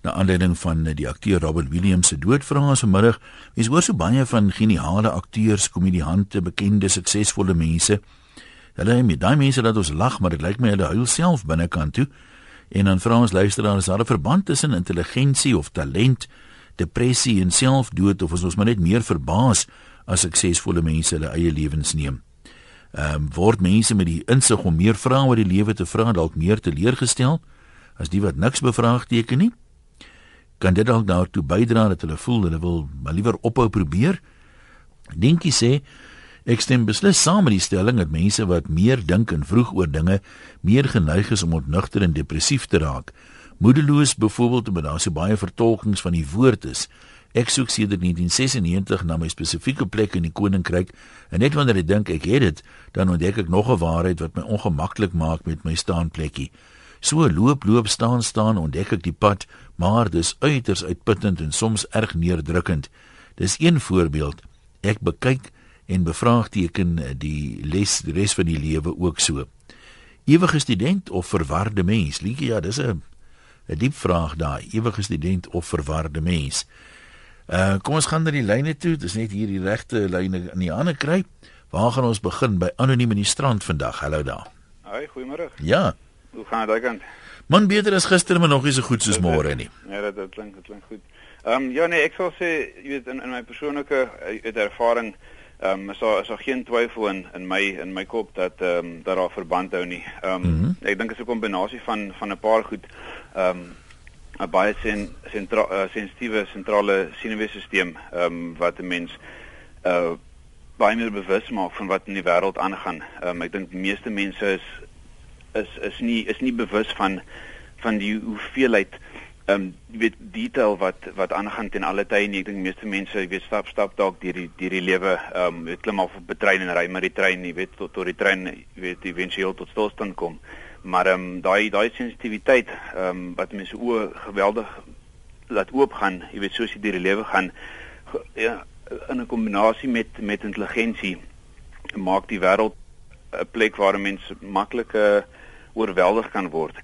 Na aanleiding van die akteur Robin Williams se dood ons vanmiddag, mens hoor so baie van geniale akteurs, komediante, bekende, suksesvolle mense. Hulle het met daai mense dat ons lag, maar dit lyk my hulle huil self binnekant toe. En dan vra ons luisteraars, is daar 'n verband tussen intelligensie of talent, depressie en selfdood of is ons maar net meer verbaas as suksesvolle mense hulle eie lewens neem? Ehm um, word mense met die insig om meer vrae oor die lewe te vra dalk meer teleurgestel as die wat niks bevraagteken nie? Kan dit dalk daartoe bydra dat hulle voel hulle wil maar liewer ophou probeer. Dinkie sê ek stem beslis saam met die stelling dat mense wat meer dink en vroeg oor dinge meer geneig is om ontnugter en depressief te raak. Moedeloos byvoorbeeld omdat daar so baie vertolkings van die woord is. Ek soek sedert 1996 na my spesifieke plek in die koninkryk en net wanneer ek dink ek het dit, dan ontdek ek nog 'n waarheid wat my ongemaklik maak met my staanplekkie. So loop loop staan staan ontdek ek die pad, maar dis uiters uitputtend en soms erg neerdrukkend. Dis een voorbeeld. Ek bekyk en bevraagteken die les die res van die lewe ook so. Ewige student of verwarde mens? Lietjie, ja, dis 'n 'n diep vraag daai. Ewige student of verwarde mens? Uh kom ons gaan na die lyne toe. Dis net hier die regte lyne in die hande kry. Waar gaan ons begin by anoniem in die strand vandag? Hallo daar. Hoi, goeiemôre. Ja. Hoe gaan dit kant? Man beter as gister, maar nog nie so goed soos môre nie. Ja, dit dit klink dit klink goed. Ehm um, ja nee, ek sal sê jy weet in in my persoonlike uit ervaring ehm um, is daar is daar geen twyfel in in my in my kop dat ehm um, dat daar verband hou nie. Ehm um, mm -hmm. ek dink dit is 'n kombinasie van van 'n paar goed. Ehm um, 'n baie sen, sentra, uh, sensitiewe sentrale senuweestelsel ehm um, wat 'n mens uh baie meer bewus maak van wat in die wêreld aangaan. Ehm um, ek dink meeste mense is is is nie is nie bewus van van die hoeveelheid ehm um, jy weet detail wat wat aangaan ten alle tye nie. Ek dink meeste mense weet stap stap dalk deur die deur die lewe ehm um, klim af op 'n trein en ry maar die trein jy weet tot tot die trein jy weet eventueel tot stilstand kom. Maar ehm um, daai daai sensitiwiteit ehm um, wat mense o geweldig laat oop gaan jy weet soos jy deur die lewe gaan ja in 'n kombinasie met met intelligensie maak die wêreld 'n plek waar mense maklik uh, oorweldig kan word.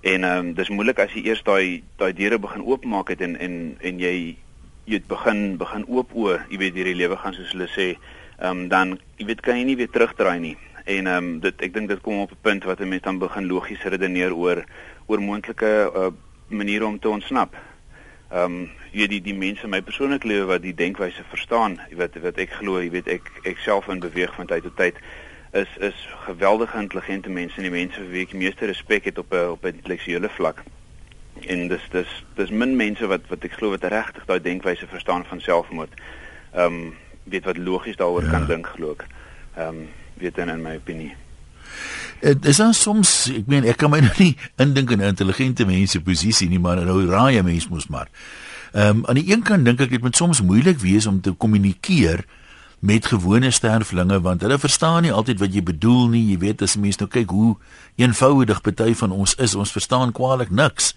En ehm um, dis moeilik as jy eers daai daai deure begin oopmaak het en en en jy jy het begin begin oop o, jy weet hierdie lewe gaan soos hulle sê, ehm um, dan jy weet kan jy nie weer terugdraai nie. En ehm um, dit ek dink dit kom op 'n punt wat 'n mens dan begin logies redeneer oor oor moontlike uh, maniere om te ontsnap. Ehm um, jy die die mense in my persoonlike lewe wat die denkwyse verstaan, jy weet wat ek glo, jy weet ek ek self in beweeg van tyd tot tyd is is geweldige intelligente mense en die mense vir wie ek meeste respek het op 'n op 'n intellektuele vlak. En dis dis dis min mense wat wat ek glo wat regtig daai denkwyse verstaan van selfmoord. Ehm um, weet wat logies daaroor ja. kan dink glo ek. Ehm um, weet dan in my opinie. Dit is dan soms, ek meen ek kan my nou nie indink in 'n intelligente mens se posisie nie, maar nou raai 'n mens mos maar. Ehm um, aan die een kant dink ek dit moet soms moeilik wees om te kommunikeer met gewone sterflinge want hulle verstaan nie altyd wat jy bedoel nie. Jy weet as mense nou kyk hoe eenvoudig party van ons is, ons verstaan kwaliek niks.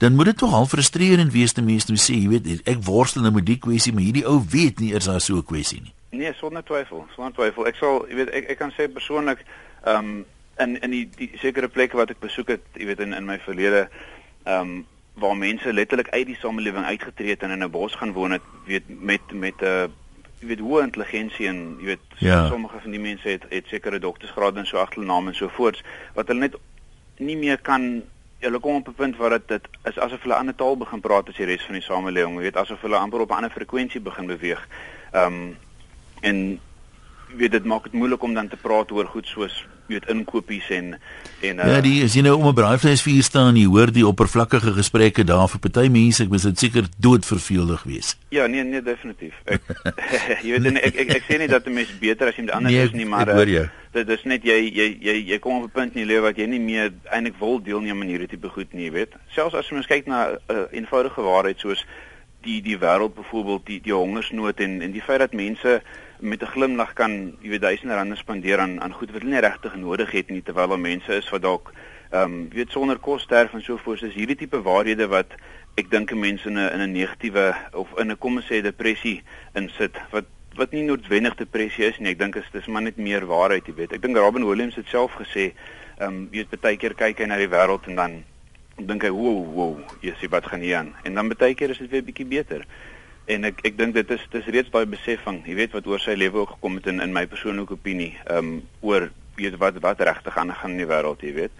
Dan moet dit tog al frustrerend wees te mense nou sê, jy weet, ek worstel nou met die kwessie, maar hierdie ou weet nie eers daar so 'n kwessie nie. Nee, sonder twyfel, sonder twyfel. Ek sal, jy weet, ek ek kan sê persoonlik, ehm um, in in die, die sekere plekke wat ek besoek het, jy weet in in my verlede, ehm um, waar mense letterlik uit die samelewing uitgetree het en in 'n bos gaan woon het, weet met met 'n uh, jy weet hoë intelligensie en jy weet ja. sommige van die mense het het sekere doktorsgrade en so agternaam en so voorts wat hulle net nie meer kan hulle kom op 'n punt waar dit dit is asof hulle 'n ander taal begin praat as die res van die samelewing jy weet asof hulle amper op 'n ander frekwensie begin beweeg ehm um, en jy weet dit maak dit moeilik om dan te praat oor goed soos weet inkopies en en uh, Ja, die is jy nou om 'n braaivleisvuur staan, jy hoor die oppervlakkige gesprekke daar vir party mense, ek mis dit seker doodverveelig wees. Ja, nee, nee, definitief. Ek jy weet ek, ek ek ek sê nie dat 'n mens beter as jy met ander nee, is nie, maar uh, dit is net jy jy jy jy kom op 'n punt in jou lewe wat jy nie meer eintlik wil deelneem aan hierdie tipe goed nie, jy weet. Selfs as jy mens kyk na 'n uh, eenvoudige waarheid soos die die wêreld byvoorbeeld die die hongersnood en en die feit dat mense met 'n glimlag kan jy weet duisende rande spandeer aan aan goed wat hulle nie regtig nodig het nie terwyl daar mense is wat dalk ehm um, weet sonder kos sterf en so voort is hierdie tipe waarhede wat ek dink mense in 'n in 'n negatiewe of in 'n kom ons sê depressie insit wat wat nie noodwendig depressie is nie ek dink is dis maar net meer waarheid jy weet ek dink Robin Williams het self gesê ehm um, jy weet baie keer kyk hy na die wêreld en dan dink hy, "Wow, wow, jy sien wat gaan hier aan." En dan baie keer is dit weer bietjie beter. En ek ek dink dit is dis reeds daai besefing, jy weet wat oor sy lewe ook gekom het in in my persoonlike opinie, ehm um, oor weet wat wat regtig aan gaan in die wêreld, jy weet.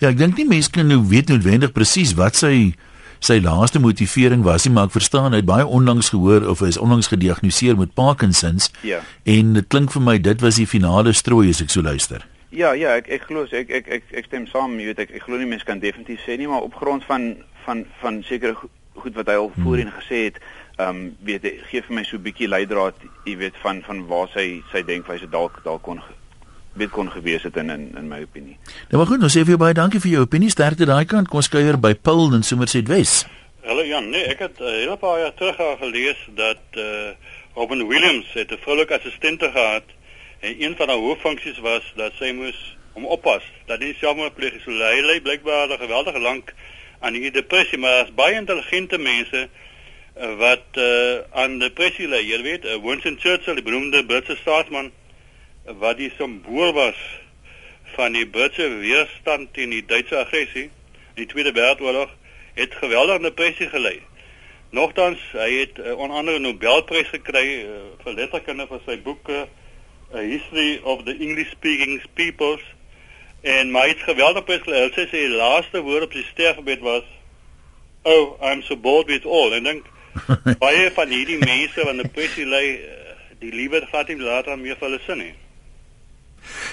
Ja, ek dink nie mense kan nou weet noodwendig presies wat sy sy laaste motivering was nie, maar ek verstaan hy het baie onlangs gehoor of hy is onlangs gediagnoseer met Parkinsons. Ja. En dit klink vir my dit was die finale strooi as ek so luister. Ja, ja, ek ek glo ek ek ek ek stem saam, jy weet ek ek glo nie mense kan definitief sê nie, maar op grond van van van sekere goed wat hy al hmm. voorheen gesê het, ehm um, weet gee vir my so 'n bietjie leidraad, jy weet van van waar sy sy denkwyse dalk dalk kon weet kon gewees het in in in my opinie. Nou maar goed, nou sê vir jou baie dankie vir jou opinie. Sterkte daai kant. Kom ons kuier by Paul in Somerset Wes. Hallo Jan, nee, ek het 'n uh, hele paar jaar terug al gelees dat eh uh, Robin Williams het 'n vroulike assistente gehad en een van haar hooffunksies was dat sy moes hom oppas dat hy selfmoord pleeg. So hy lê blykbaar al geweldig lank aan die depressie, maar as baie intelligente mense wat uh, aan depressie ly. Jy weet, uh, Winston Churchill, die beroemde Britse staatsman wat die simbool was van die Britse weerstand teen die Duitse aggressie in die Tweede Wêreldoorlog het geweldige depressie gelei. Nogtans, hy het uh, onder andere 'n Nobelprys gekry uh, vir letterkunde vir sy boeke A History of the English Speaking Peoples en my het geweldig besluit sy sê die laaste woord op sy sterfbed was Oh, I'm so bored with all. En dink baie van hierdie mense wat depressie ly, uh, die liewe gat nie later meer vir hulle sin nie.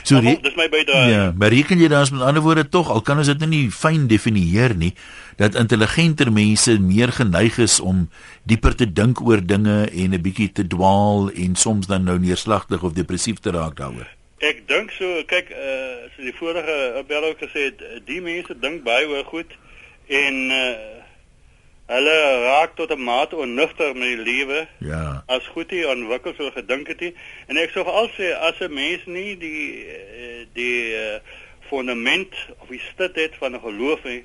So die, dis my bydrae. Ja, maar reken jy dan met ander woorde tog al kan ons dit nou nie fyn definieer nie dat intelligenter mense meer geneig is om dieper te dink oor dinge en 'n bietjie te dwaal en soms dan nou neerslagtig of depressief te raak daaroor. Ek dink so, kyk, uh so die vorige beller gesê het, die mense dink baie oor goed en uh Hulle raak tot 'n mate onnugter met die lewe. Ja. As goed hier ontwikkel so gedink het hy. En ek sou veral sê as 'n mens nie die eh, die uh, fundament of die stit het van 'n geloof nie,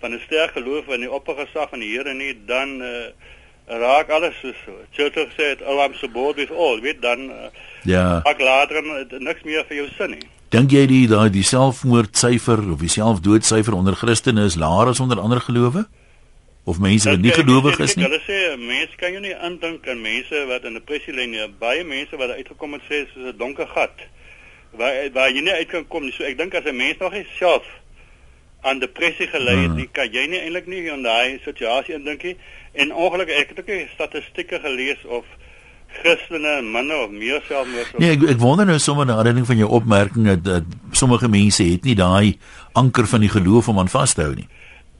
van 'n sterk geloof in die oppergesag van die Here nie, dan uh, raak alles so. Churchill sê dit, "Oh, I'm so bored with all." Weet dan uh, Ja. Ek later niks meer vir jou sin nie. Dink jy die daai die selfmoordsyfer of die selfdoodsyfer onder Christene is laer as onder ander gelowe? Of mense wat nie gelowig is nie. Hulle sê mense kan jy nie indink aan mense wat in depressie lê nie. Baie mense wat uitgekom het sê soos 'n donker gat waar waar jy nie uit kan kom nie. So ek dink as 'n mens nog nie self aan depressie gelei het, hmm. kan jy nie eintlik nie in daai situasie indink nie. En ongelukkig ek het ook nie statistieke gelees of Christene manne of meer selfmoord. Nee, ek ek wonder nou sommer na aanleiding van jou opmerking dat, dat sommige mense het nie daai anker van die geloof om aan vas te hou nie.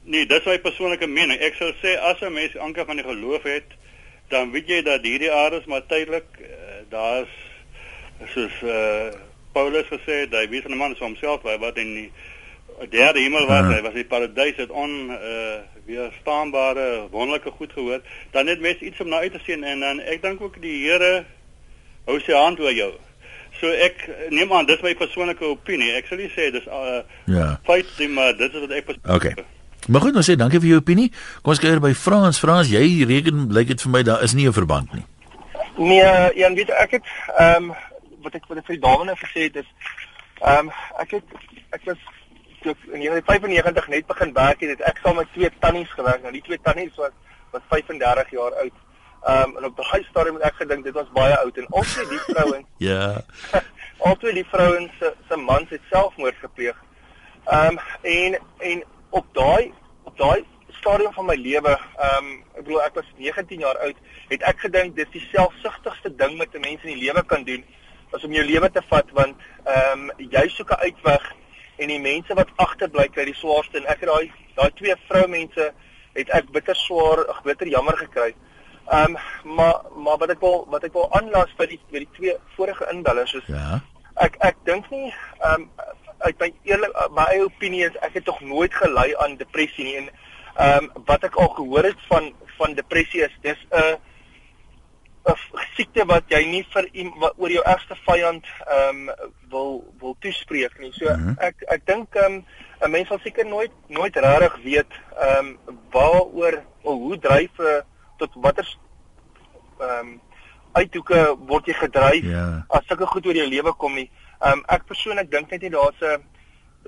Nee, dis my persoonlike mening. Ek sou sê as 'n mens anker van die geloof het, dan weet jy dat hierdie aarde is maar tydelik. Uh, Daar's soos uh, Paulus gesê het, hy weet 'n man is homself wat in die derde hemel was, hy was in die paradys het on uh, weerstaanbare wonderlike goed gehoor. Dan het mens iets om na uit te sien en dan ek dink ook die Here hou sy hand oor jou. So ek neem aan dis my persoonlike opinie. Ek sal nie sê dis uh, ja. feit nie, maar dit is wat ek Okay. Maar goed, ons sê dankie vir jou opinie. Kom ons kyk by Frans. Frans, jy reken lyk dit vir my daar is nie 'n verband nie. Nee, Jan, weet ek het ehm um, wat ek wat ek vir dame nou gesê het is ehm um, ek het ek was toe in 1995 net begin werk het, het ek saam met twee tannies gewerk. Nou die twee tannies was was 35 jaar oud. Ehm um, en op daai stadium het ek gedink dit was baie oud en albei die vrouens Ja. albei die vrouens se se mans het selfmoord gepleeg. Ehm um, en en op daai op daai stadium van my lewe, ehm um, ek bedoel ek was 19 jaar oud, het ek gedink dis die selfsugtigste ding wat 'n mens in die lewe kan doen, is om jou lewe te vat want ehm um, jy soek 'n uitweg en die mense wat agterbly kry die swaarste en ek het daai daai twee vroumense het ek bitter swaar, ag bitter jammer gekry. Ehm um, maar maar wat ek wil wat ek wil aanlas by die by die twee vorige inbellers is Ja. Ek ek dink nie ehm um, uit my eerlik my eie opinie is ek het tog nooit gelei aan depressie nie en ehm um, wat ek al gehoor het van van depressie is dis 'n 'n siekte wat jy nie vir wat, oor jou ergste vyand ehm um, wil wil toespreek nie. So mm -hmm. ek ek dink ehm um, 'n mens sal seker nooit nooit regtig weet ehm um, waaroor of hoe dryf 'n tot watter ehm um, uithoeke word jy gedryf yeah. as sulke goed oor jou lewe kom nie. Ehm um, ek persoonlik dink net nie daar's 'n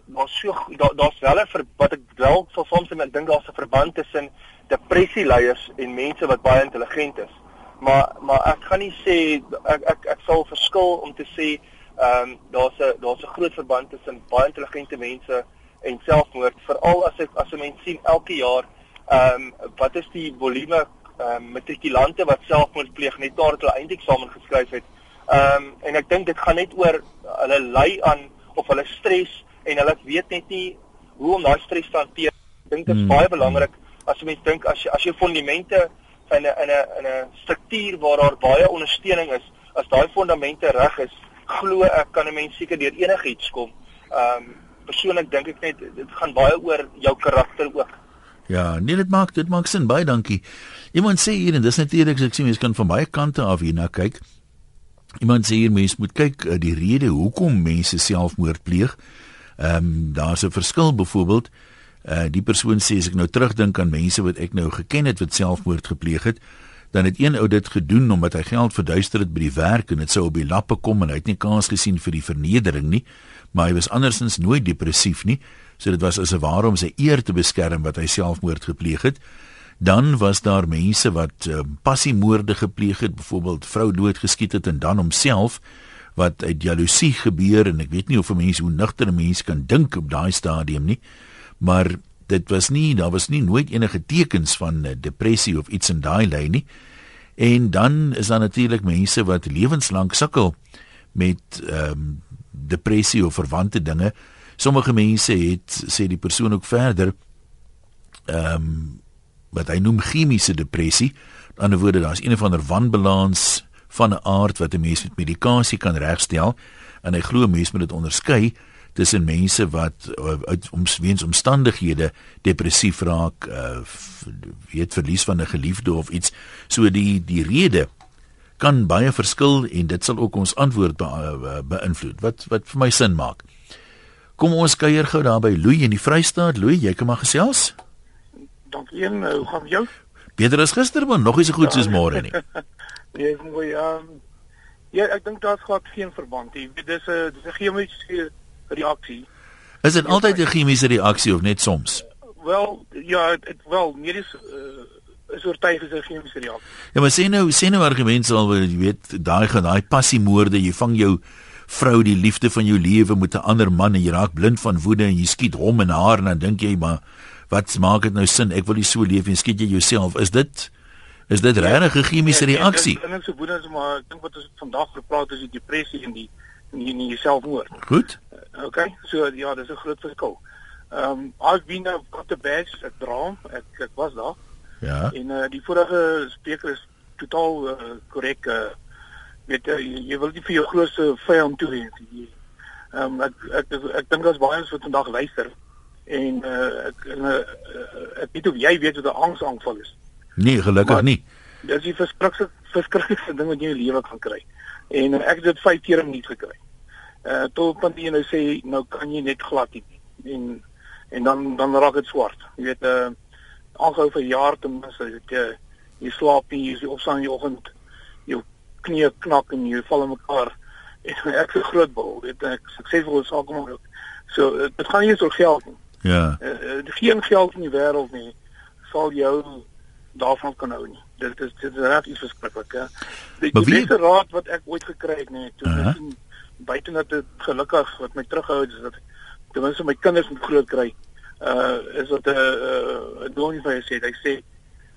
daar's so daar daar's wel 'n wat ek wel sal soms ek dink daar's 'n verband tussen depressie leiers en mense wat baie intelligent is. Maar maar ek gaan nie sê ek ek ek sal verskil om te sê ehm um, daar's 'n daar's 'n groot verband tussen baie intelligente mense en selfmoord veral as ek as 'n mens sien elke jaar ehm um, wat is die volume ehm um, matrikulante wat selfmoord pleeg net nadat hulle eindeksamen geskryf het. Ehm um, en ek dink dit gaan net oor hulle ly aan of hulle stres en hulle weet net nie hoe om daai stres te hanteer. Ek dink dit is hmm. baie belangrik as jy mens dink as jy as jy fondamente in 'n in 'n in 'n struktuur waar daar baie ondersteuning is, as daai fondamente reg is, glo ek kan 'n mens seker deur enigiets kom. Ehm um, persoonlik dink ek net dit gaan baie oor jou karakter ook. Ja, nee dit maak dit maak sin baie dankie. Iemand sê hier en dis natuurlik ek sê mense kan van baie kante af hierna kyk. Iemand sê hier mense moet kyk uh, die rede hoekom mense selfmoord pleeg. Ehm um, daar's 'n verskil byvoorbeeld uh die persoon sê as ek nou terugdink aan mense wat ek nou geken het wat selfmoord gepleeg het, dan het een ou dit gedoen omdat hy geld verduister het by die werk en dit sou op die lappe kom en hy het nie kans gesien vir die vernedering nie, maar hy was andersins nooit depressief nie, so dit was as 'n ware om sy eer te beskerm wat hy selfmoord gepleeg het. Dan was daar mense wat uh, passiemoorde gepleeg het, byvoorbeeld vrou doodgeskiet het en dan homself wat uit jaloesie gebeur en ek weet nie of 'n mens hoe nugter 'n mens kan dink op daai stadium nie, maar dit was nie daar was nie nooit enige tekens van uh, depressie of iets in daai lyn nie. En dan is daar natuurlik mense wat lewenslank sukkel met ehm um, depressie of verwante dinge. Sommige mense het sê die persoon ook verder ehm um, wat hy noem chemiese depressie. Aan die ander woorde daar's een of ander wanbalans van 'n aard wat 'n mens met medikasie kan regstel en hy glo mense moet dit onderskei tussen mense wat uh, uit omweens omstandighede depressief raak, uh, weet verlies van 'n geliefde of iets. So die die rede kan baie verskil en dit sal ook ons antwoord be, uh, beïnvloed. Wat wat vir my sin maak. Kom ons kuier gou daar by Louie in die Vrystaat. Louie, jy kan maar gesels. Dankie een, hoe gaan jy? Beter as gister, maar nog nie so goed soos môre nie. nee, ek moet ja. Ja, ek dink daar's glad geen verband nie. Dis 'n dis 'n chemiese reaksie. Is dit altyd 'n chemiese reaksie of net soms? Wel, ja, dit wel medies uh, is oortuig is 'n chemiese reaksie. Ja, maar sê nou, sê nou argumente al wat jy weet, daai gaan daai passiemoorde, jy vang jou vrou die liefde van jou lewe met 'n ander man en jy raak blind van woede en jy skiet hom en haar en dan dink jy maar wat maak dit nou sin? Ek wil nie so leef en skiet jy jouself. Is dit is dit ja, regtig 'n chemiese ja, reaksie? Ek dink so woede is maar ek dink wat ons vandag gepraat is die depressie en die en die, selfmoord. Goed. Okay, so ja, dis 'n groot verskil. Ehm um, I've been a got the badge at Dram. Ek ek was daar. Ja. En uh, die vorige spreker is totaal uh, korrek. Uh, met uh, jy, jy wil nie vir jou grootste vyand toewens nie. Ehm um, ek ek ek, ek dink daar's baie wat vandag luister en uh, ek en, uh, ek weet of jy weet wat 'n angsaanval is. Nee, gelukkig maar, nie. Dis die verskriklikste verskriklikste ding wat jy in jou lewe kan kry. En uh, ek het dit 5 keer in nie gekry uh tot punt jy nou sê nou kan jy net glad nie en en dan dan raak dit swart jy weet uh aanhou vir jaar ten minste jy jy, jy slaap nie jy opstaan in die oggend jou knie knak en jy val in mekaar en ek se groot bul weet ek suksesvol sake maar so dit gaan nie oor geld nie ja uh, geen geld in die wêreld nie sal jou daarvan kan hou nie dit is dit is reg iets verskriklik hè die, die beste raad wat ek ooit gekry het nee toe uh -huh buite dat dit gelukkig wat my terughou is dat ten minste my kinders moet groot kry. Uh is dat 'n uh, doenie van hy sê hy sê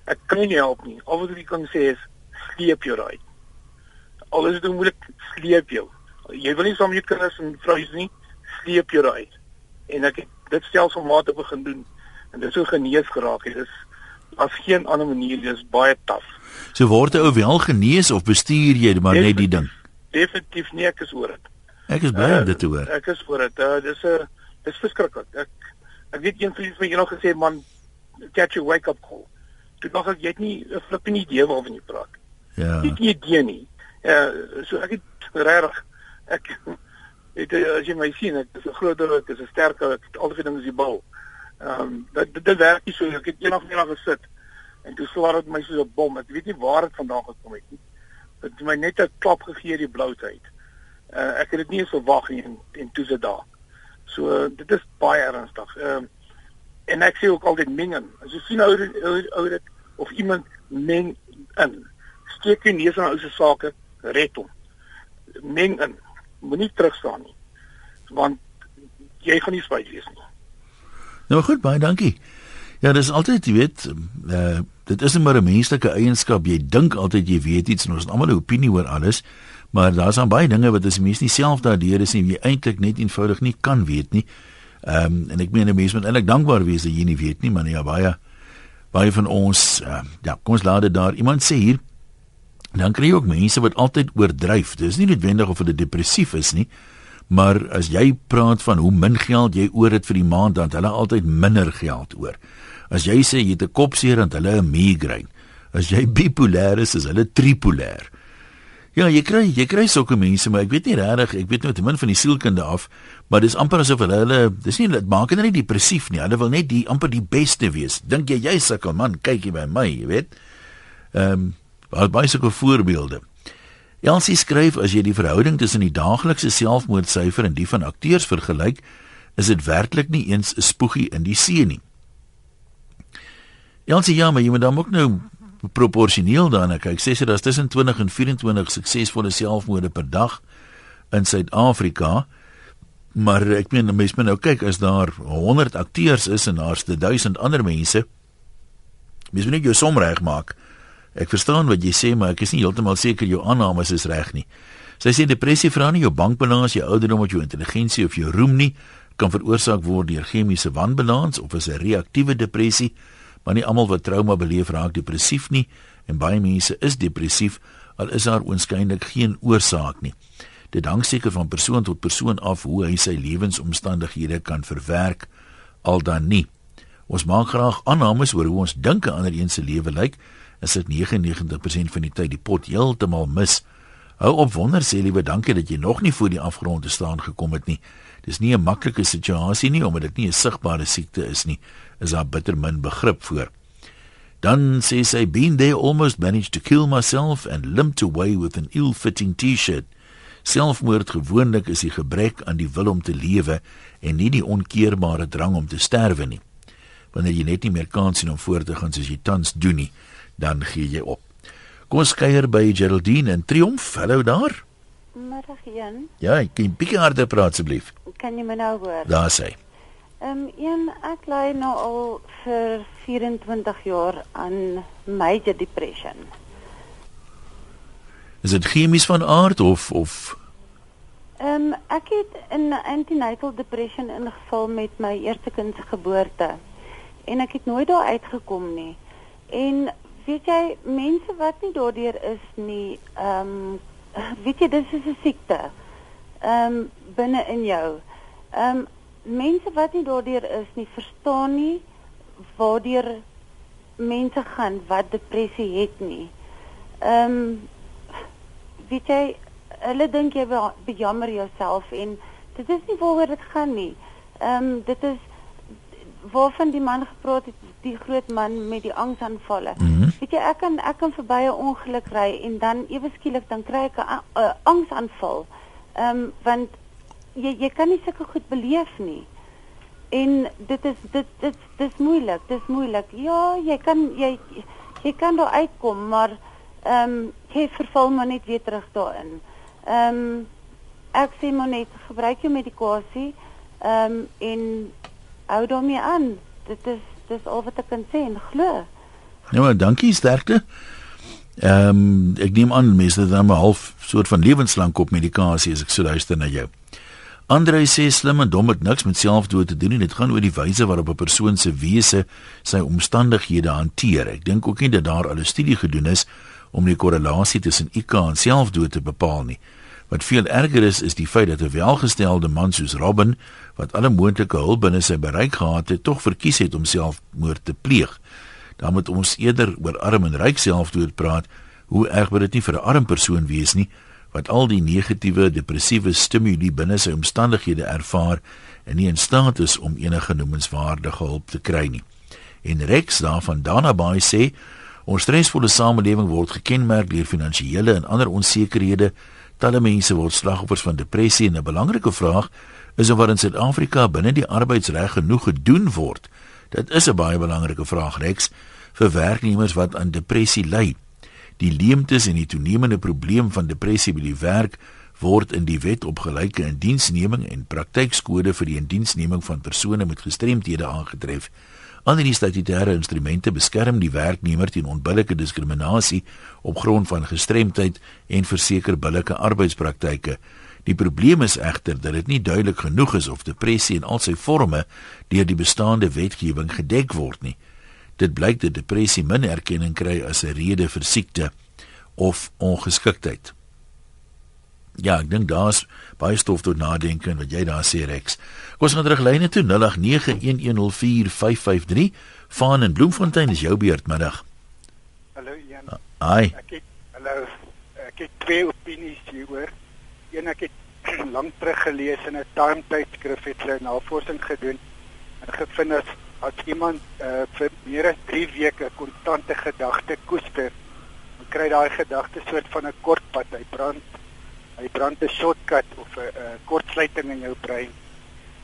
ek kan nie help nie. Al wat ek kan sê is sleep jou raai. Al is dit moeilik sleep jou. Jy wil nie saam met jou kinders en vrouens nie sleep jou raai. En ek het dit stelselmatig begin doen en dit so genees geraak het. Dit is as geen ander manier, dit is baie taaf. So word jy ou wel genees of bestuur jy maar net die ding? Definitief nie ek is oor dit. Ek is bly om uh, dit te hoor. Ek is voor dit. Uh, dis 'n uh, dis verskriklik. Ek ek weet een vriend van my het nog gesê man catch a wake up call. Toe dink ek jy het nie 'n flipping idee waarvan jy praat. Ja. Jy het nie idee nie. Uh, so ek het regtig ek het uh, as jy my sien, ek is 'n groot ou, ek is 'n sterk ou, ek het al die dinge is die bal. Ehm um, dit dit werk nie so ek het eendag eendag gesit en toe slaat dit my soos 'n bom. Ek weet nie waar dit vandaan gekom het nie. Dit het my net 'n klap gegee die bloutheid uh, ek het dit nie eens verwag nie en, en toe se daar. So dit is baie ernstig. Ehm uh, en ek sê ook altyd mengen. As jy sien ou ou dit of iemand meng in, steek jy neus aan ou se sake, red hom. Meng in. Moenie terugstaan nie. Want jy gaan nie spyt wees nie. Nou goed, baie dankie. Ja, dis altyd, jy weet, uh, dit is maar 'n menslike eienskap. Jy dink altyd jy weet iets en ons het almal 'n opinie oor alles, maar daar's dan baie dinge wat as mens nie self daardeur is nie, jy eintlik net eenvoudig nie kan weet nie. Ehm um, en ek meen 'n mens moet eintlik dankbaar wees dat jy nie weet nie, maar ja, baie baie van ons, uh, ja, kom ons laat dit daar. Iemand sê hier dan kry jy ook mense wat altyd oordryf. Dis nie noodwendig of hulle depressief is nie, maar as jy praat van hoe min geld jy oor het vir die maand, dan het hulle altyd minder geld oor. As jy sê jy het 'n kopseer en hulle 'n migraine. As jy bipolêr is, is hulle tripolêr. Ja, jy kry jy kry sulke mense, maar ek weet nie regtig, ek weet nou te min van die sielkunde af, maar dis amper asof hulle hulle dis nie dit maak hulle nie depressief nie. Hulle wil net die amper die beste wees. Dink jy jy sukkel man, kyk jy by my, jy weet. Ehm, um, al baie sulke voorbeelde. Elsie skryf as jy die verhouding tussen die daaglikse selfmoordsyfer en die van akteurs vergelyk, is dit werklik nie eens 'n spoegie in die see nie. Sien ja, maar jy moet dan ook nou proporsioneel daarna kyk. Sê sy daar's tussen 20 en 24 suksesvolle selfmoorde per dag in Suid-Afrika. Maar ek meen mense moet nou kyk as daar 100 akteurs is en daar's 1000 ander mense. Mens moet net jou som reg maak. Ek verstaan wat jy sê, maar ek is nie heeltemal seker jou aannames is reg nie. Sy sê depressie vra nie jou bankbalans, jou ouderdom of jou intelligensie of jou roem nie, kan veroorsaak word deur chemiese wanbalans of is 'n reaktiewe depressie maar nie almal wat trauma beleef raak depressief nie en baie mense is depressief al is daar oënskynlik geen oorsaak nie. Dit hang seker van persoon tot persoon af hoe hy sy lewensomstandighede kan verwerk al dan nie. Ons maak graag aannames oor hoe ons dink 'n ander een se lewe lyk, is dit 99% van die tyd die pot heeltemal mis. Hou op wonder sê liewe dankie dat jy nog nie voor die afgrond te staan gekom het nie. Dis nie 'n maklike situasie nie omdat dit nie 'n sigbare siekte is nie is daar bitter min begrip voor. Dan sê sy been there almost managed to kill myself and limped away with an ill-fitting T-shirt. Selfmoord gewoonlik is die gebrek aan die wil om te lewe en nie die onkeerbare drang om te sterwe nie. Wanneer jy net nie meer kans sien om voort te gaan soos jy tans doen nie, dan gee jy op. Kom ons kuier by Geraldine in Triomf. Hallo daar. Middag Jan. Ja, ek kan bietjie harder praat asseblief. Kan jy my nou hoor? Daar sê. Ehm um, een ek ly nou al vir 24 jaar aan major depression. Is dit chemies van aard of of Ehm um, ek het in antenatal depression ingeval met my eerste kind se geboorte en ek het nooit daar uitgekom nie. En weet jy mense wat nie daardeur is nie, ehm um, weet jy dis is 'n siekte. Ehm um, binne in jou. Ehm um, mense wat nie daardeur is nie, verstaan nie waardeur mense gaan wat depressie het nie. Ehm um, weet jy, hulle dink jy bejammer jouself en dit is nie waaroor dit gaan nie. Ehm um, dit is waarvan die man gepraat het, die groot man met die angsaanvalle. Mm -hmm. Weet jy, ek kan ek kan verby 'n ongeluk ry en dan ewe skielik dan kry ek 'n angsaanval. Ehm um, want jy jy kan nie sulke goed beleef nie. En dit is dit dit dis moeilik, dis moeilik. Ja, jy kan jy jy kan daar uitkom, maar ehm um, jy verval maar net weer terug daarin. Ehm um, ek sê maar net gebruik jou medikasie ehm um, en hou daarmee aan. Dit is dis al wat ek kan sê en glo. Ja, maar dankie sterkte. Ehm um, ek neem aan mense dan 'n half soort van lewenslank op medikasie as ek so luister na jou. Andre sê slim en dom het niks met selfdood te doen nie. Dit gaan oor die wyse waarop 'n persoon se wese sy omstandighede hanteer. Ek dink ook nie dat daar al 'n studie gedoen is om die korrelasie tussen IQ en selfdood te bepaal nie. Wat veel erger is, is die feit dat 'n welgestelde man soos Robin, wat alle moontlike hulp binne sy bereik gehad het, tog verkies het om selfmoord te pleeg. Dan moet ons eerder oor arm en ryk selfdood praat. Hoe erg moet dit nie vir 'n arm persoon wees nie? wat al die negatiewe depressiewe stimule binne sy omstandighede ervaar en nie in staat is om enige noemenswaardige hulp te kry nie. En Rex daarvan Danabaai sê ons stresvolle samelewing word gekenmerk deur finansiële en ander onsekerhede. Talle mense word slagoffers van depressie en 'n belangrike vraag is of wat in Suid-Afrika binne die arbeidsreg genoeg gedoen word. Dit is 'n baie belangrike vraag Rex vir werknemers wat aan depressie ly. Die leemtes en die toenemende probleem van depressie by die werk word in die wet op gelyke indiensneming en praktykskode vir die indiensneming van persone met gestremthede aangetref. Die statutêre instrumente beskerm die werknemer teen onbillike diskriminasie op grond van gestremdheid en verseker billike arbeidspraktyke. Die probleem is egter dat dit nie duidelik genoeg is of depressie in al sy forme deur die bestaande wetgewing gedek word nie. Dit blyk dat depressie min erkenning kry as 'n rede vir siekte of ongeskiktheid. Ja, ek dink daar's baie stof tot nadenke en wat jy daar sê Rex. Kom ons gaan terug lyne toe 0891104553. Van in Bloemfontein is jou beurt middag. Hallo Jan. Hi. Ek het hallo. Ek het twee opinies hieroor een ek het lank terug gelees in 'n Time tydskrif het hulle navorsing gedoen en gevind as as iemand uh, vir meer as 3 weke konstante gedagte koester, dan kry daai gedagte soort van 'n kortpad, hy brand hy brand 'n shortcut of 'n kortsluiting in jou brein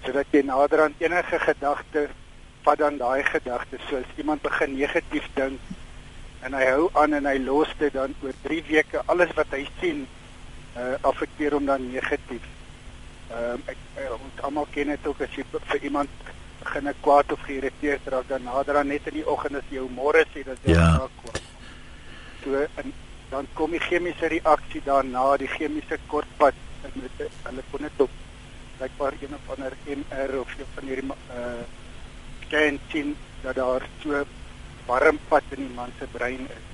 sodat jy nader aan enige gedagte vat dan daai gedagte soos iemand begin negatief dink en hy hou aan en hy los dit dan oor 3 weke alles wat hy sien uh, affekteer hom dan negatief. Ehm uh, ek uh, ons almal ken dit ook as jy vir iemand begin kwaad of geïrriteerd raak dan nader aan net in die oggend as jy môre sê dat jy ja. kwaad. So en dan kom die chemiese reaksie daarna, die chemiese kortpad en met hulle kon dit op blykbaar een of ander MR of jy van hierdie uh scan sien dat daar so warm pad in die man se brein is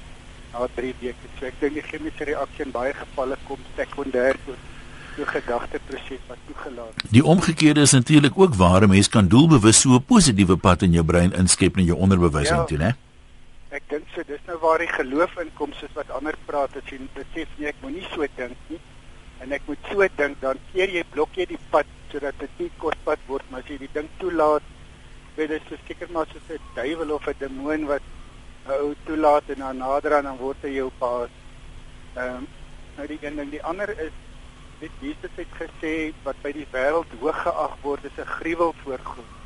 na 3 weke. So ek dink die chemiese reaksie in baie gevalle kom sekondêr tot so gedagteproses wat toegelaat. Die omgekeerde is natuurlik ook waar 'n mens kan doelbewus so 'n positiewe pad in jou brein inskep in jou onderbewussyn ja, toe, né? Ek dink so dis nou waar die geloof inkom soos wat ander praat as jy besef nee ek moenie so dink nie en ek moet so dink dan keer jy blok jy die pad sodat dit nie kortpad word maar as jy die ding toelaat weet dit is seker maar soos 'n duiwel of 'n demoon wat ou toelaat en dan nader aan dan word hy jou paas. Ehm um, nou die een ding, die ander is dit Jesus het gesê wat by die wêreld hoog geag word is 'n gruwel voor God.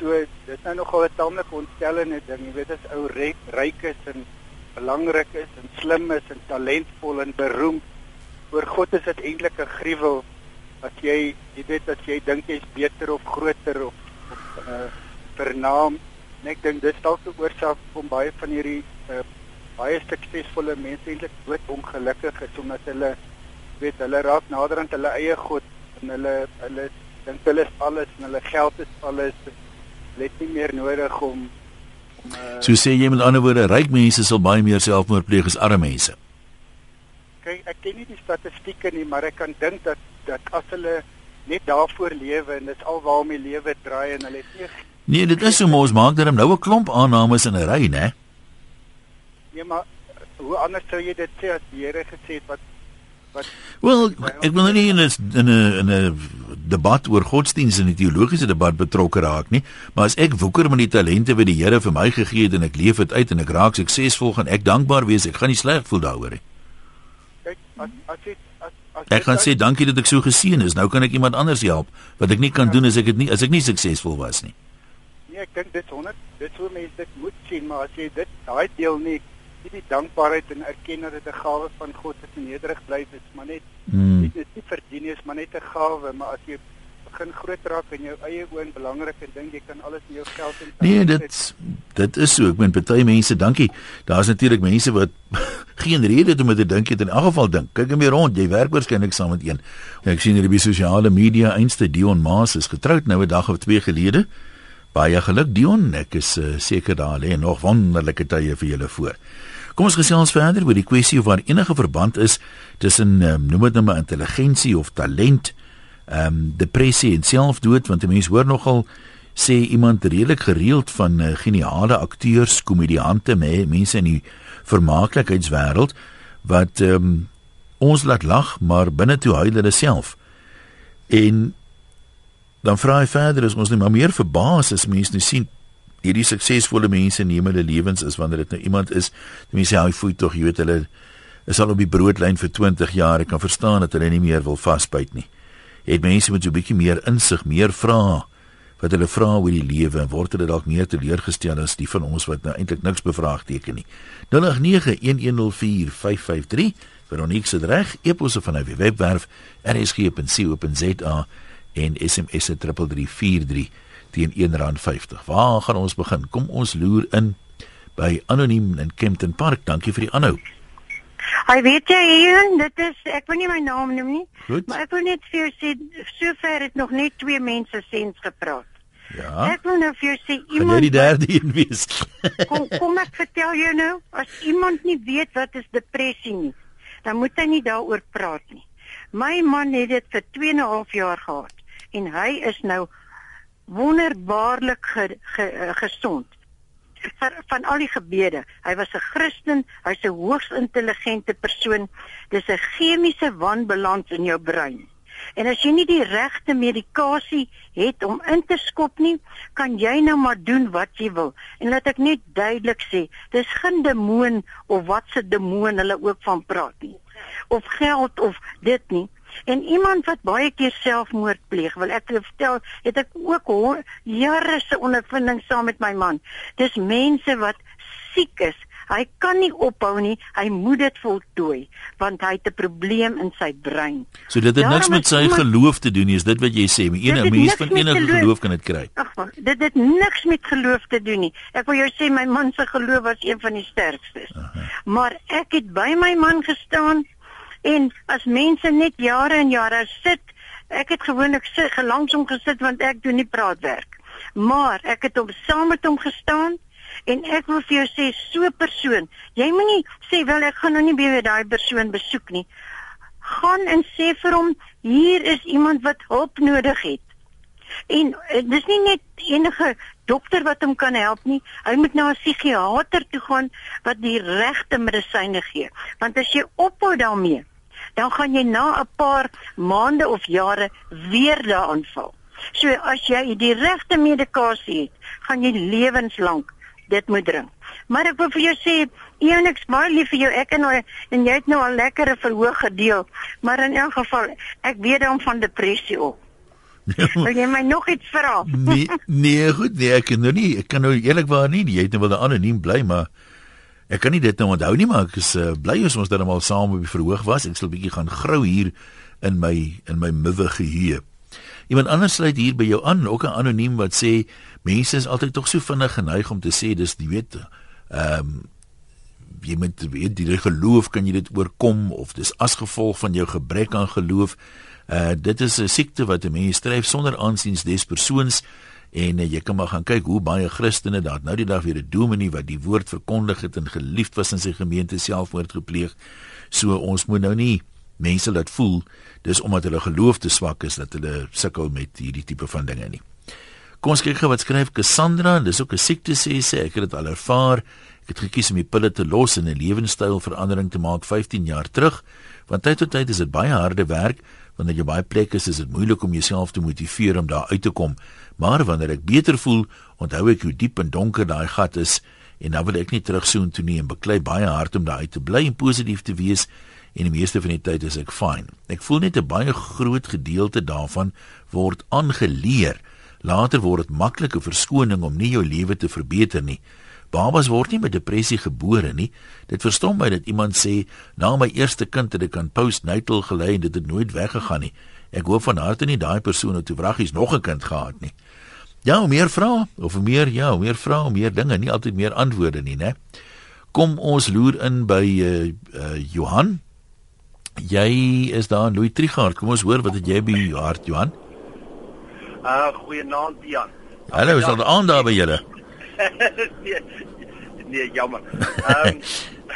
So dit nou nogal 'n taamlik ontstellende ding, jy weet as ou ryk, ryk is en belangrik is en slim is en talentvol en beroemd voor God is dit eintlik 'n gruwel as jy jy weet as jy dink jy's beter of groter of of uh, vernaam En ek dink dis dalk 'n oorsaak van baie van hierdie uh, baie suksesvolle mense eintlik dood ongelukkig is omdat hulle weet hulle raak nader aan hulle eie god en hulle hulle dink hulle is alles en hulle geld is alles. Hulle het nie meer nodig om om uh, So sê jy met ander woorde ryk mense sal baie meer selfmoord pleeg as arme mense. Kyk, ek ken nie die statistieke nie, maar ek kan dink dat dat as hulle net daarvoor lewe en dit is alwaar om die lewe draai en hulle het nie Nee, dit is so mos maak dat hom nou 'n klomp aannames in 'n ry, né? Nee, maar hoe anders sou jy dit sê as die Here gesê het wat Wel, ek wil nou nie in 'n in 'n in 'n debat oor godsdienst en 'n teologiese debat betrokke raak nie, maar as ek woeker met die talente wat die Here vir my gegee het en ek leef dit uit en ek raak suksesvol, gaan ek dankbaar wees. Ek gaan nie sleg voel daaroor nie. Kyk, as as jy Ek gaan sê dankie dat ek so geseën is. Nou kan ek iemand anders help wat ek nie kan doen as ek dit nie as ek nie suksesvol was nie nee, ek dink dit 100 dit sou mense dit moet sien, maar as jy dit daai deel nie nie die dankbaarheid en erken dat dit 'n gawe van God is en nederig bly is, maar net mm. dit is nie verdien is maar net 'n gawe, maar as jy begin groot raak in jou eie oë en belangrik en dink jy kan alles in jou geld en Nee, dit dit is so. Ek meen party mense, dankie. Daar's natuurlik mense wat geen rede het om te dink het in elk geval dink. Kyk net meer rond, jy werk waarskynlik saam met een. Ek sien hierdie sosiale media einste Dion Maas is getroud nou 'n dag of twee gelede. Baie geluk Dion, ek is uh, seker daar lê nog wonderlike tye vir julle voor. Kom ons gesels verder oor die kwessie of daar enige verband is tussen um, noem dit nou maar intelligensie of talent, ehm um, depressie en selfdood want mense hoor nogal sê iemand redelik gereeld van uh, geniale akteurs, komediante, mense in die vermaaklikheidswêreld wat ehm um, ons laat lag maar binne toe huil hulle self. En dan vra hy verder is ons net maar meer verbaas as mense nou sien hierdie suksesvolle mense neem hulle lewens is wanneer dit nou iemand is die mense hy voel tog jy weet hulle is al op die broodlyn vir 20 jaar. Ek kan verstaan dat hulle nie meer wil vasbyt nie. Het mense met so 'n bietjie meer insig, meer vrae wat hulle vra oor die lewe en word hulle dalk meer teleurgestel as die van ons wat nou eintlik niks bevraagteken nie. 0891104553 Veronique se reg eposse van die webwerf rsg.co.za en SMS 3343 teen R1.50. Waar gaan ons begin? Kom ons loer in by Anoniem in Kempton Park. Dankie vir die aanhou. Hy weet jy Ian, dit is ek wil nie my naam noem nie. Goed. Maar ek wil net vir jou sê sover het nog net twee mense sens gepraat. Ja. Ek wil nou vir jou sê Gaan jy iemand die derde een wees? kom kom ek vertel jou nou as iemand nie weet wat is depressie nie, dan moet hy nie daaroor praat nie. My man het dit vir 2 en 'n half jaar gehad en hy is nou wonderbaarlik ge, ge, uh, gesond van, van al die gebede. Hy was 'n Christen, hy's 'n hoogs intelligente persoon. Dis 'n chemiese wanbalans in jou brein. En as jy nie die regte medikasie het om in te skop nie, kan jy nou maar doen wat jy wil. En laat ek net duidelik sê, dis geen demoon of wat se demoon hulle ook van praat nie. Of geld of dit nie. En iemand wat baie keer selfmoord pleeg, wil ek jou vertel, het ek ook hoor, jare se ondervinding saam met my man. Dis mense wat siek is. Hy kan nie ophou nie. Hy moet dit voltooi want hy het 'n probleem in sy brein. So dit het Daarom niks met sy iemand- geloof te doen nie, is dit wat jy sê? het mens van enige geloof- geloof kan dit kry. Ag, dit het niks met geloof te doen nie. Ek wil jou sê my man se geloof was een van die sterkstes. Maar ek het by my man gestaan en as mense net jare en jare sit, ek het gewoonlik gelangs hom gesit want ek doen nie praatwerk. Maar ek het hom saam met hom gestaan en ek wil vir jou sê so 'n persoon, jy moenie sê wel ek gaan nou nie weer daai persoon besoek nie. Gaan en sê vir hom hier is iemand wat hulp nodig het. En uh, dis nie net enige dokter wat hom kan help nie. Hy moet na 'n psigiater toe gaan wat die regte medisyne gee. Want as jy ophou daarmee, dan gaan jy na 'n paar maande of jare weer daaraan val. So as jy die regte medikasie het, gaan jy lewenslank dit moet drink. Maar ek wil vir jou sê, ek's baie lief vir jou. Ek en nou en jy het nou al lekkere verhoog gedeel, maar in elk geval, ek weet dan van depressie op. Wil jy my nog iets vra? nee, nee, goed, nee, ek kan nou nie, ek kan nou eerlikwaar nie, jy het nou wel anoniem bly, maar ek kan nie dit nou onthou nie, maar ek is uh, bly ons dan almal saam op die verhoog was. Ek sal 'n bietjie gaan grou hier in my in my muwe geheue. Iemand anders sluit hier by jou aan, ook 'n anoniem wat sê mense is altyd tog so vinnig geneig om te sê dis jy weet ehm um, jy moet weet die geloof kan jy dit oorkom of dis as gevolg van jou gebrek aan geloof. Uh dit is 'n siekte wat 'n mens stryf sonder aansiens des persoons en uh, jy kan maar gaan kyk hoe baie Christene daar nou die dag weer 'n dominee wat die woord verkondig het en geliefd was in sy gemeente selfmoord gepleeg. So ons moet nou nie mense laat voel dis omdat hulle geloof te swak is dat hulle sukkel met hierdie tipe van dinge nie. Kom ons kyk gou wat skryf Cassandra, dis ook 'n siekte sê sy, ek het dit al ervaar. Ek het gekies om die pille te los en 'n lewenstylverandering te maak 15 jaar terug. Want tyd tot tyd is dit baie harde werk, wanneer jy baie plek is, is dit moeilik om jouself te motiveer om daar uit te kom. Maar wanneer ek beter voel, onthou ek hoe diep en donker daai gat is en dan wil ek nie terugsoen toe nie en beklei baie hard om daar uit te bly en positief te wees en die meeste van die tyd is ek fyn. Ek voel net 'n baie groot gedeelte daarvan word aangeleer. Later word dit maklike verskoning om nie jou lewe te verbeter nie. Babas word nie met depressie gebore nie. Dit verstom my dat iemand sê na my eerste kind het ek aan postnatal gelei en dit het nooit weggegaan nie. Ek hoop van harte nie daai persoon het toewraggies nog 'n kind gehad nie. Ja, hoe meer vra of meer ja, hoe meer vra, hoe meer dinge, nie altyd meer antwoorde nie, né? Kom ons loer in by uh, uh Johan. Jy is daar in Louis Trigard. Kom ons hoor wat het jy by jou hart, Johan? Uh goeienaand Jan. Hallo, is al aan daar by julle? Nee, nee, jammer. Ehm um,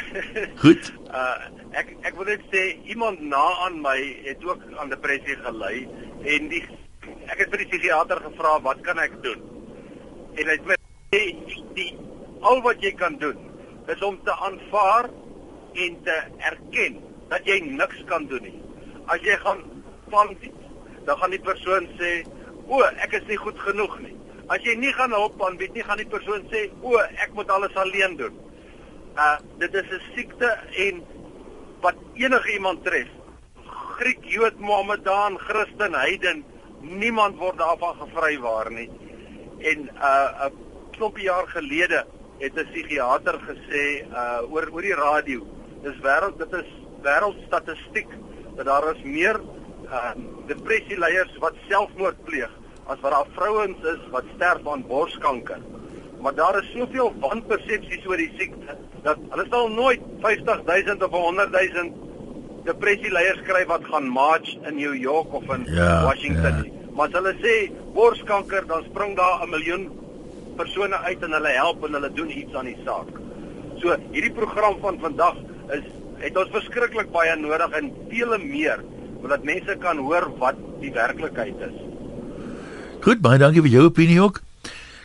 Goed. uh ek ek wil net sê iemand na aan my het ook aan depressie gely en die ek het by die psigiater gevra wat kan ek doen? En hy het my sê die al wat jy kan doen is om te aanvaar en te erken dat jy niks kan doen nie. As jy gaan van dan gaan die persoon sê, "O, ek is nie goed genoeg nie." As jy nie gaan hulp aanbied nie, gaan die persoon sê, "O, ek moet alles alleen doen." Uh dit is 'n siekte en wat enige iemand tref. Griek, Jood, Mohammedaan, Christen, heiden, niemand word daarvan gevrywaar nie. En uh 'n klompie jaar gelede het 'n psigiater gesê uh oor oor die radio. Dis wêreld dit is wêreldstatistiek dat daar is meer uh depressieleiers wat selfmoord pleeg as wat daar vrouens is wat sterf aan borskanker. Maar daar is soveel wanpersepsies oor die siekte dat hulle sal nooit 50000 of 100000 depressieleiers kry wat gaan march in New York of in ja, Washington. Ja. Maar as hulle sê borskanker, dan spring daar 'n miljoen persone uit en hulle help en hulle doen iets aan die saak. So hierdie program van vandag is het ons verskriklik baie nodig en vele meer sodat mense kan hoor wat die werklikheid is. Goed, baie dankie vir jou opinie ook.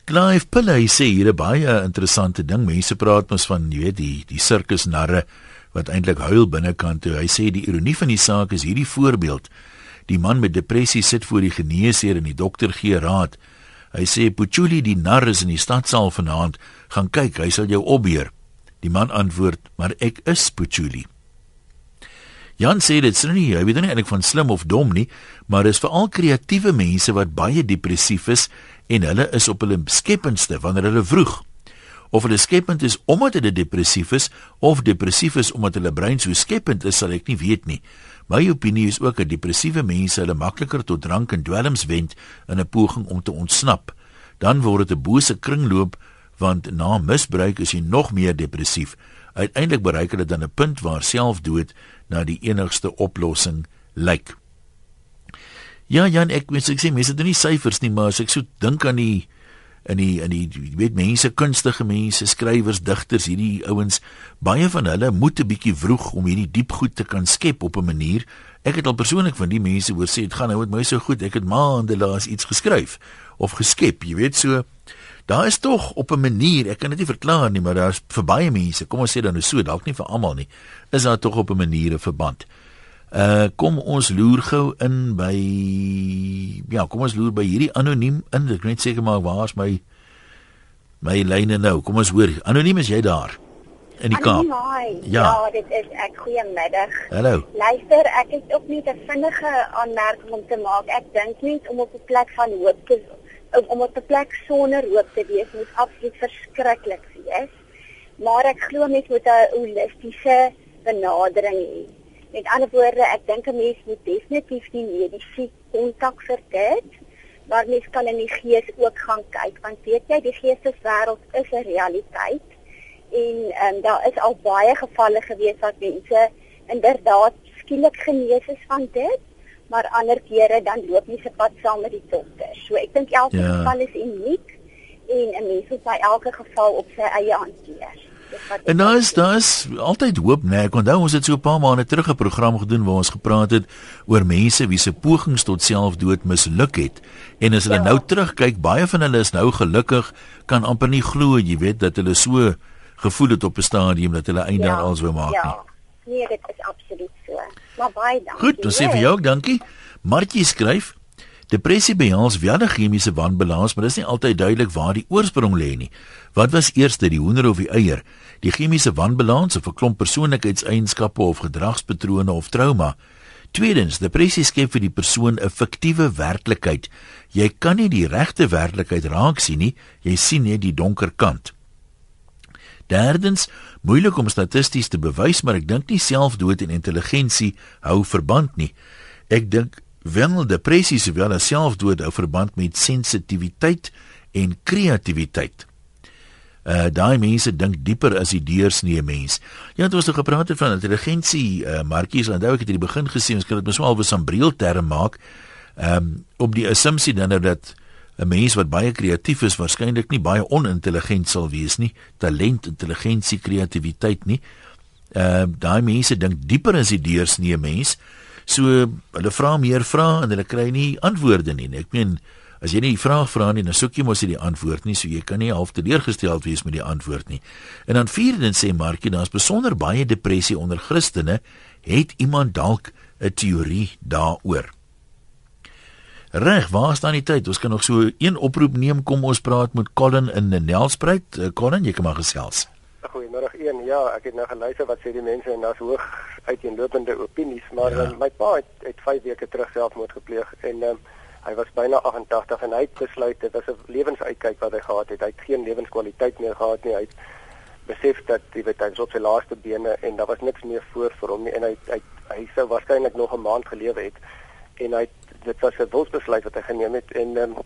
Clive Pillay sê hier 'n baie interessante ding. Mense praat mos van, jy weet, die die sirkusnarre wat eintlik huil binnekant toe. Hy sê die ironie van die saak is hierdie voorbeeld. Die man met depressie sit voor die geneesheer en die dokter gee raad. Hy sê Puchuli die nar is in die stadsaal vanaand, gaan kyk, hy sal jou opbeer. Die man antwoord, maar ek is Puchuli. Jan sê dit sê nie, hy weet nie eintlik van slim of dom nie, maar is veral kreatiewe mense wat baie depressief is en hulle is op hulle skependste wanneer hulle vroeg. Of hulle skepend is omdat hulle depressief is of depressief is omdat hulle brein so skepend is, sal ek nie weet nie. My opinie is ook dat depressiewe mense hulle makliker tot drank en dwelms wend in 'n poging om te ontsnap. Dan word dit 'n bose kringloop want na misbruik is jy nog meer depressief. Uiteindelik bereik hulle dan 'n punt waar selfdood na die enigste oplossing lyk. Ja, Jan, ek wens ek sê mense doen nie syfers nie, maar as ek so dink aan die in die in die weet mense kunstige mense skrywers digters hierdie ouens baie van hulle moet 'n bietjie vroeg om hierdie diep goed te kan skep op 'n manier ek het al persoonlik van die mense hoor sê dit gaan nou met my so goed ek het maande laas iets geskryf of geskep jy weet so daar is tog op 'n manier ek kan dit nie verklaar nie maar daar's vir baie mense kom ons sê dan is so dalk nie vir almal nie is daar tog op 'n manier 'n verband Uh kom ons loer gou in by ja, kom ons loer by hierdie anoniem in. Ek net seker maar waar's my my lyne nou. Kom ons hoor. Anoniem is jy daar? In die Kaap. Ja. ja, dit is ek goeiemiddag. Hallo. Luister, ek het ook net 'n vinnige aanmerking om te maak. Ek dink nie om op 'n plek van hoop te om op 'n plek sonder hoop te wees moet absoluut verskriklik wees. Maar ek glo mens moet 'n holistiese benadering hê. Met ander woorde, ek dink 'n mens moet definitief nie mediese kontak vir dit, maar mens kan in die gees ook gaan kyk want weet jy, die geesteswêreld is 'n realiteit en um, daar is al baie gevalle gewees wat mense inderdaad skielik genees is van dit, maar ander kere dan loop nie se pad saam met die dokter. So ek dink elke ja. geval is uniek en 'n mens moet by elke geval op sy eie hanteer. En daar is is altyd hoop, né? Nee. Ek onthou ons het so 'n paar maande terug 'n program gedoen waar ons gepraat het oor mense wie se pogings tot selfdood misluk het. En as hulle ja. nou terugkyk, baie van hulle is nou gelukkig, kan amper nie glo, jy weet, dat hulle so gevoel het op 'n stadium dat hulle einde ja. alsou maak ja. Nee, dit is absoluut so. Maar baie dankie. Goed, dan sê vir jou ook dankie. Martie skryf Depressie behels wel 'n chemiese wanbalans, maar dit is nie altyd duidelik waar die oorsprong lê nie. Wat was eers die hoender of die eier? Die chemiese wanbalans of 'n klomp persoonlikheidseienskappe of gedragspatrone of trauma? Tweedens, depressie skep vir die persoon 'n fiktiewe werklikheid. Jy kan nie die regte werklikheid raak sien nie, jy sien net die donker kant. Derdens, moeilik om statisties te bewys, maar ek dink nie selfdood en intelligensie hou verband nie. Ek dink wel depressie sowel as selfdood hou verband met sensitiwiteit en kreatiwiteit. Uh daai mense dink dieper as die deursnee mens. Ja, het ons het gepraat het van intelligensie, uh Markies, onthou ek het in die begin gesê ons kan dit mos wel 'n breël term maak. Ehm um, op die assumpsie dan nou dat 'n mens wat baie kreatief is waarskynlik nie baie onintelligent sal wees nie. Talent, intelligensie, kreatiwiteit nie. Uh, daai mense dink dieper as die deursnee mens. So hulle vra meer vrae en hulle kry nie antwoorde nie. Ek meen as jy nie die vraag vra nie, dan soek jy mos nie die antwoord nie, so jy kan nie half teleurgesteld wees met die antwoord nie. En dan vierdens sê Markie, daar's besonder baie depressie onder Christene. Het iemand dalk 'n teorie daaroor? Reg, waar staan die tyd? Ons kan nog so een oproep neem. Kom ons praat met Colin in Nelspruit. Uh, Colin, jy kan maar gesels. Goeiemôre een. Ja, ek het nou geluister wat sê die mense en daar's hoog uiteenlopende opinies, maar ja. um, my pa het, het 5 weke terug selfmoord gepleeg en um, hy was byna 88 en hy het besluit dit was 'n lewensuitkyk wat hy gehad het. Hy het geen lewenskwaliteit meer gehad nie. Hy het besef dat hy weet hy was op sy laaste bene en daar was niks meer voor vir hom nie en hy hy hy sou waarskynlik nog 'n maand gelewe het en hy dit was 'n wilsbesluit wat hy geneem het en um,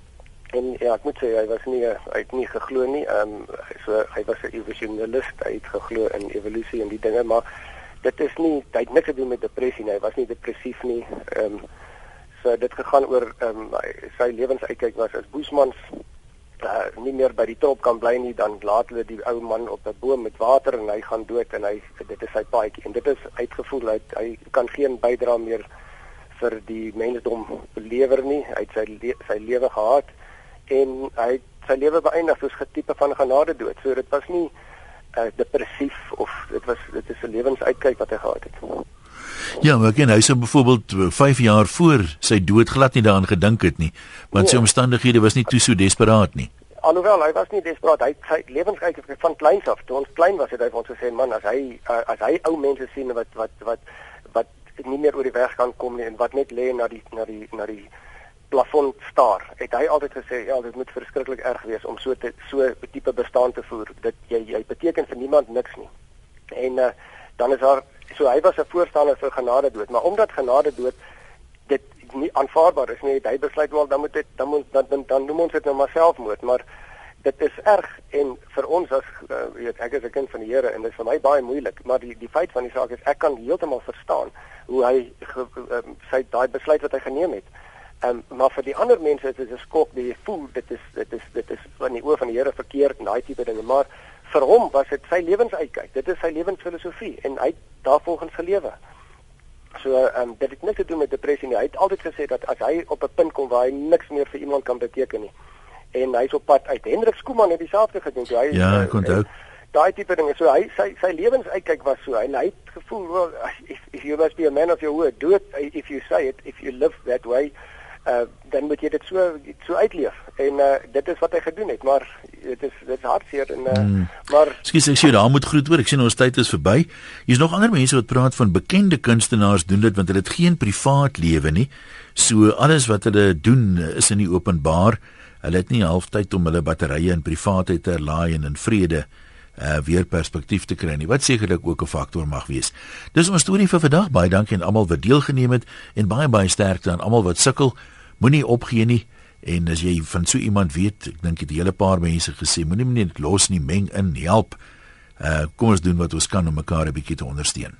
en ja, ek moet sê hy was nie hy het nie geglo nie. Ehm um, so hy was 'n evolusionist. Hy het geglo in evolusie en die dinge, maar dit is nie hy het niks te doen met depressie nie. Hy was nie depressief nie. Ehm um, so dit gegaan oor ehm um, sy lewensuitkyk was as Boesmans uh, nie meer by die top kan bly nie, dan laat hulle die ou man op 'n boom met water en hy gaan dood en hy dit is sy paadjie en dit is uitgevoel hy hy kan geen bydra meer vir die mensdom lewer nie. Hy het sy le sy lewe gehad en hy het sy lewe beëindig soos getipe van genade dood. So dit was nie uh, depressief of dit was dit is 'n lewensuitkyk wat hy gehad het. Ja, maar ken hy sou byvoorbeeld 5 jaar voor sy dood glad nie daaraan gedink het nie, want nee. sy omstandighede was nie toe so desperaat nie. Alhoewel hy was nie desperaat, hy sy lewenskyk van kleins af, toe ons klein was het hy vir ons gesê man, as hy uh, as hy ou mense sien wat wat wat wat nie meer oor die weg kan kom nie en wat net lê na die na die na die plafon staar. Het hy altyd gesê ja, dit moet verskriklik erg wees om so te so 'n tipe bestaan te voer. Dit jy jy beteken vir niemand niks nie. En uh, dan is daar so hy was 'n voorstander vir genade dood, maar omdat genade dood dit nie aanvaarbaar is nie, het hy besluit wel dan moet dit dan moet dan dan, dan noem ons dit nou maar selfmoord, maar dit is erg en vir ons as uh, weet ek is 'n kind van die Here en dit is vir my baie moeilik, maar die die feit van die saak is ek kan heeltemal verstaan hoe hy ge, uh, sy daai besluit wat hy geneem het. Ehm um, maar vir die ander mense is dit 'n skok, jy voel dit is dit is dit is van die oë van die Here verkeerd en daai tipe dinge, maar vir hom was dit sy lewensuitkyk. Dit is sy lewensfilosofie en hy het daarvolgens gelewe. So ehm um, dit het niks te doen met depressie nie. Hy het altyd gesê dat as hy op 'n punt kom waar hy niks meer vir iemand kan beteken nie en hy's op pad uit. Hendrik Skooman het dieselfde gedoen. Hy Ja, kon uh, ook. Daai tipe dinge. So hy sy sy lewensuitkyk was so. Hy, hy het gevoel well, if, if you must be a man of your word, do it if you say it, if you live that way uh, dan moet jy dit so so uitleef en uh, dit is wat hy gedoen het maar dit is dit is hartseer en uh, hmm. maar Skus ek sê daar moet groet hoor ek sien ons tyd is verby hier's nog ander mense wat praat van bekende kunstenaars doen dit want hulle het geen privaat lewe nie so alles wat hulle doen is in die openbaar hulle het nie halftyd om hulle batterye in privaatheid te laai en in vrede uh weer perspektief te kry nie wat sekerlik ook 'n faktor mag wees. Dis ons storie vir vandag. Baie dankie aan almal wat deelgeneem het en baie baie sterkte aan almal wat sukkel. Moenie opgee nie en as jy van so iemand weet, ek dink dit hele paar mense gesê, moenie net los nie, meng in, help. Uh kom ons doen wat ons kan om mekaar 'n bietjie te ondersteun.